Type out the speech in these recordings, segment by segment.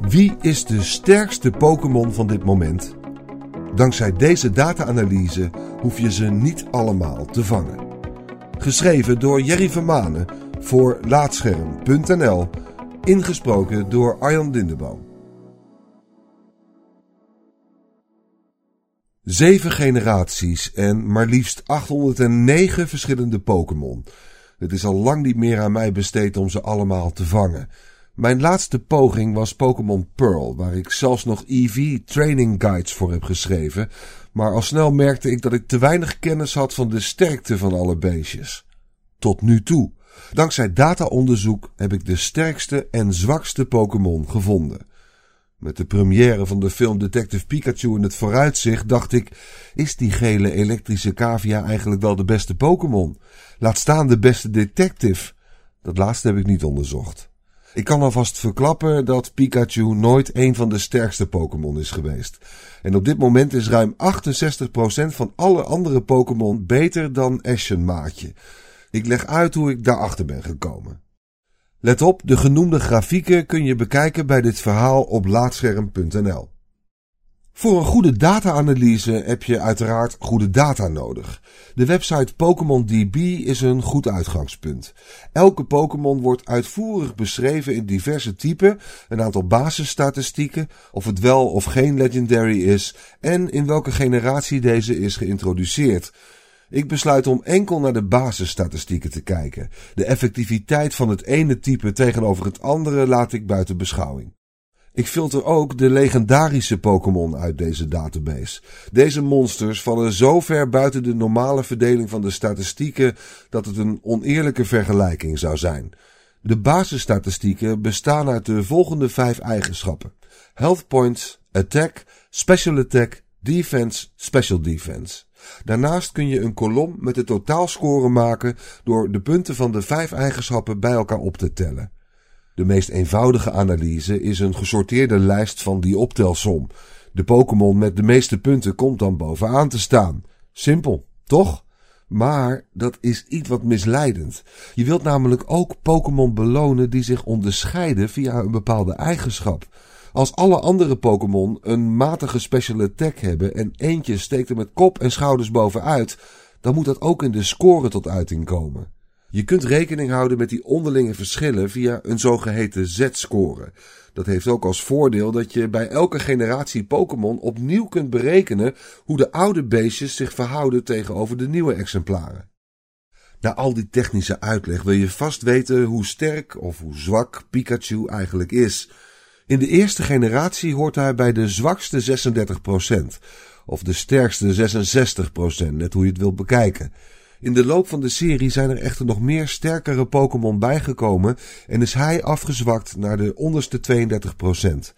Wie is de sterkste Pokémon van dit moment? Dankzij deze data-analyse hoef je ze niet allemaal te vangen. Geschreven door Jerry Vermanen voor Laatscherm.nl. Ingesproken door Arjan Lindeboom. Zeven generaties en maar liefst 809 verschillende Pokémon. Het is al lang niet meer aan mij besteed om ze allemaal te vangen. Mijn laatste poging was Pokémon Pearl, waar ik zelfs nog EV training guides voor heb geschreven, maar al snel merkte ik dat ik te weinig kennis had van de sterkte van alle beestjes. Tot nu toe. Dankzij dataonderzoek heb ik de sterkste en zwakste Pokémon gevonden. Met de première van de film Detective Pikachu in het vooruitzicht dacht ik: is die gele elektrische cavia eigenlijk wel de beste Pokémon? Laat staan de beste detective. Dat laatste heb ik niet onderzocht. Ik kan alvast verklappen dat Pikachu nooit een van de sterkste Pokémon is geweest. En op dit moment is ruim 68% van alle andere Pokémon beter dan Ashen Maatje. Ik leg uit hoe ik daarachter ben gekomen. Let op, de genoemde grafieken kun je bekijken bij dit verhaal op laatscherm.nl. Voor een goede data-analyse heb je uiteraard goede data nodig. De website PokémonDB is een goed uitgangspunt. Elke Pokémon wordt uitvoerig beschreven in diverse typen, een aantal basisstatistieken, of het wel of geen legendary is en in welke generatie deze is geïntroduceerd. Ik besluit om enkel naar de basisstatistieken te kijken. De effectiviteit van het ene type tegenover het andere laat ik buiten beschouwing. Ik filter ook de legendarische Pokémon uit deze database. Deze monsters vallen zo ver buiten de normale verdeling van de statistieken dat het een oneerlijke vergelijking zou zijn. De basisstatistieken bestaan uit de volgende vijf eigenschappen: Health Points, Attack, Special Attack, Defense, Special Defense. Daarnaast kun je een kolom met de totaalscore maken door de punten van de vijf eigenschappen bij elkaar op te tellen. De meest eenvoudige analyse is een gesorteerde lijst van die optelsom. De Pokémon met de meeste punten komt dan bovenaan te staan. Simpel, toch? Maar dat is iets wat misleidend. Je wilt namelijk ook Pokémon belonen die zich onderscheiden via een bepaalde eigenschap. Als alle andere Pokémon een matige special attack hebben en eentje steekt er met kop en schouders bovenuit, dan moet dat ook in de score tot uiting komen. Je kunt rekening houden met die onderlinge verschillen via een zogeheten Z-score. Dat heeft ook als voordeel dat je bij elke generatie Pokémon opnieuw kunt berekenen hoe de oude beestjes zich verhouden tegenover de nieuwe exemplaren. Na al die technische uitleg wil je vast weten hoe sterk of hoe zwak Pikachu eigenlijk is. In de eerste generatie hoort hij bij de zwakste 36%, of de sterkste 66%, net hoe je het wilt bekijken. In de loop van de serie zijn er echter nog meer sterkere Pokémon bijgekomen en is hij afgezwakt naar de onderste 32%.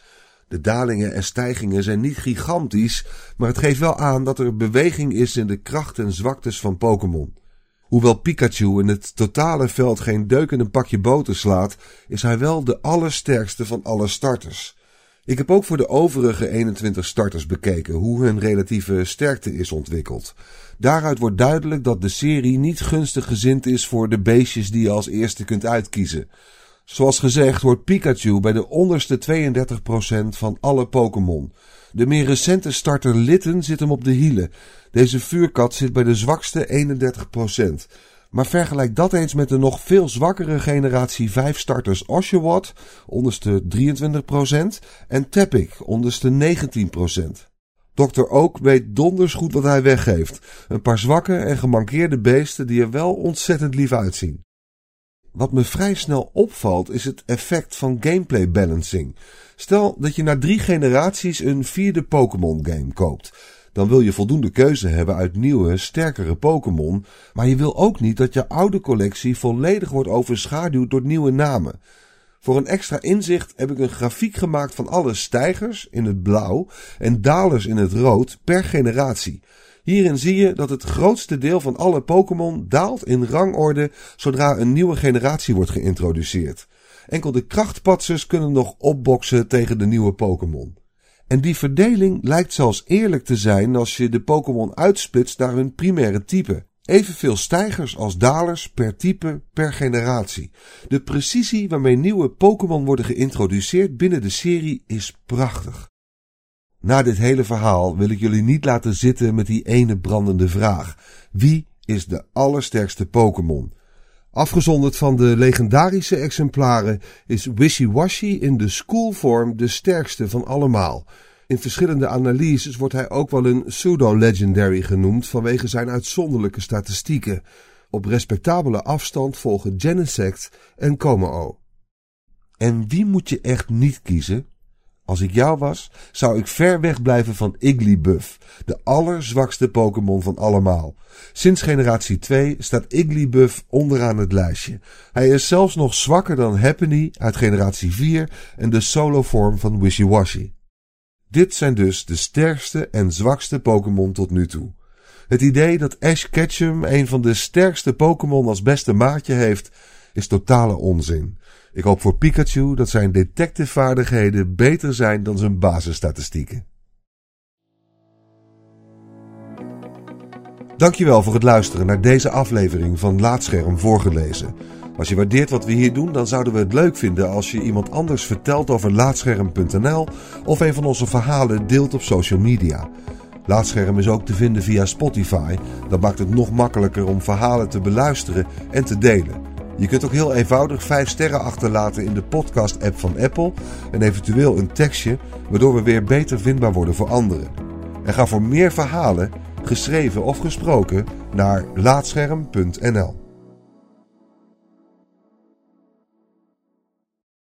De dalingen en stijgingen zijn niet gigantisch, maar het geeft wel aan dat er beweging is in de kracht en zwaktes van Pokémon. Hoewel Pikachu in het totale veld geen deuk in een pakje boter slaat, is hij wel de allersterkste van alle starters. Ik heb ook voor de overige 21 starters bekeken hoe hun relatieve sterkte is ontwikkeld. Daaruit wordt duidelijk dat de serie niet gunstig gezind is voor de beestjes die je als eerste kunt uitkiezen. Zoals gezegd hoort Pikachu bij de onderste 32% van alle Pokémon. De meer recente starter Litten zit hem op de hielen. Deze vuurkat zit bij de zwakste 31%. Maar vergelijk dat eens met de nog veel zwakkere generatie 5 starters Oshawott, onderste 23%, en Tepik, onderste 19%. Dr. Oak weet donders goed wat hij weggeeft. Een paar zwakke en gemankeerde beesten die er wel ontzettend lief uitzien. Wat me vrij snel opvalt is het effect van gameplay balancing. Stel dat je na drie generaties een vierde Pokémon game koopt. Dan wil je voldoende keuze hebben uit nieuwe, sterkere Pokémon. Maar je wil ook niet dat je oude collectie volledig wordt overschaduwd door nieuwe namen. Voor een extra inzicht heb ik een grafiek gemaakt van alle stijgers in het blauw en dalers in het rood per generatie. Hierin zie je dat het grootste deel van alle Pokémon daalt in rangorde zodra een nieuwe generatie wordt geïntroduceerd. Enkel de krachtpatsers kunnen nog opboksen tegen de nieuwe Pokémon. En die verdeling lijkt zelfs eerlijk te zijn als je de Pokémon uitsplitst naar hun primaire type. Evenveel stijgers als dalers per type per generatie. De precisie waarmee nieuwe Pokémon worden geïntroduceerd binnen de serie is prachtig. Na dit hele verhaal wil ik jullie niet laten zitten met die ene brandende vraag. Wie is de allersterkste Pokémon? Afgezonderd van de legendarische exemplaren is Wishy-Washy in de schoolvorm de sterkste van allemaal. In verschillende analyses wordt hij ook wel een pseudo-legendary genoemd vanwege zijn uitzonderlijke statistieken. Op respectabele afstand volgen Genesect en Komao. En wie moet je echt niet kiezen? Als ik jou was, zou ik ver weg blijven van Igglybuff, de allerzwakste Pokémon van allemaal. Sinds generatie 2 staat Igglybuff onderaan het lijstje. Hij is zelfs nog zwakker dan Happiny uit generatie 4 en de solo-vorm van Wishy-Washy. Dit zijn dus de sterkste en zwakste Pokémon tot nu toe. Het idee dat Ash Ketchum een van de sterkste Pokémon als beste maatje heeft, is totale onzin. Ik hoop voor Pikachu dat zijn detectivevaardigheden beter zijn dan zijn basisstatistieken. Dankjewel voor het luisteren naar deze aflevering van Laatscherm voorgelezen. Als je waardeert wat we hier doen, dan zouden we het leuk vinden als je iemand anders vertelt over laatscherm.nl of een van onze verhalen deelt op social media. Laatscherm is ook te vinden via Spotify. Dat maakt het nog makkelijker om verhalen te beluisteren en te delen. Je kunt ook heel eenvoudig 5 sterren achterlaten in de podcast-app van Apple en eventueel een tekstje, waardoor we weer beter vindbaar worden voor anderen. En ga voor meer verhalen, geschreven of gesproken, naar laatscherm.nl.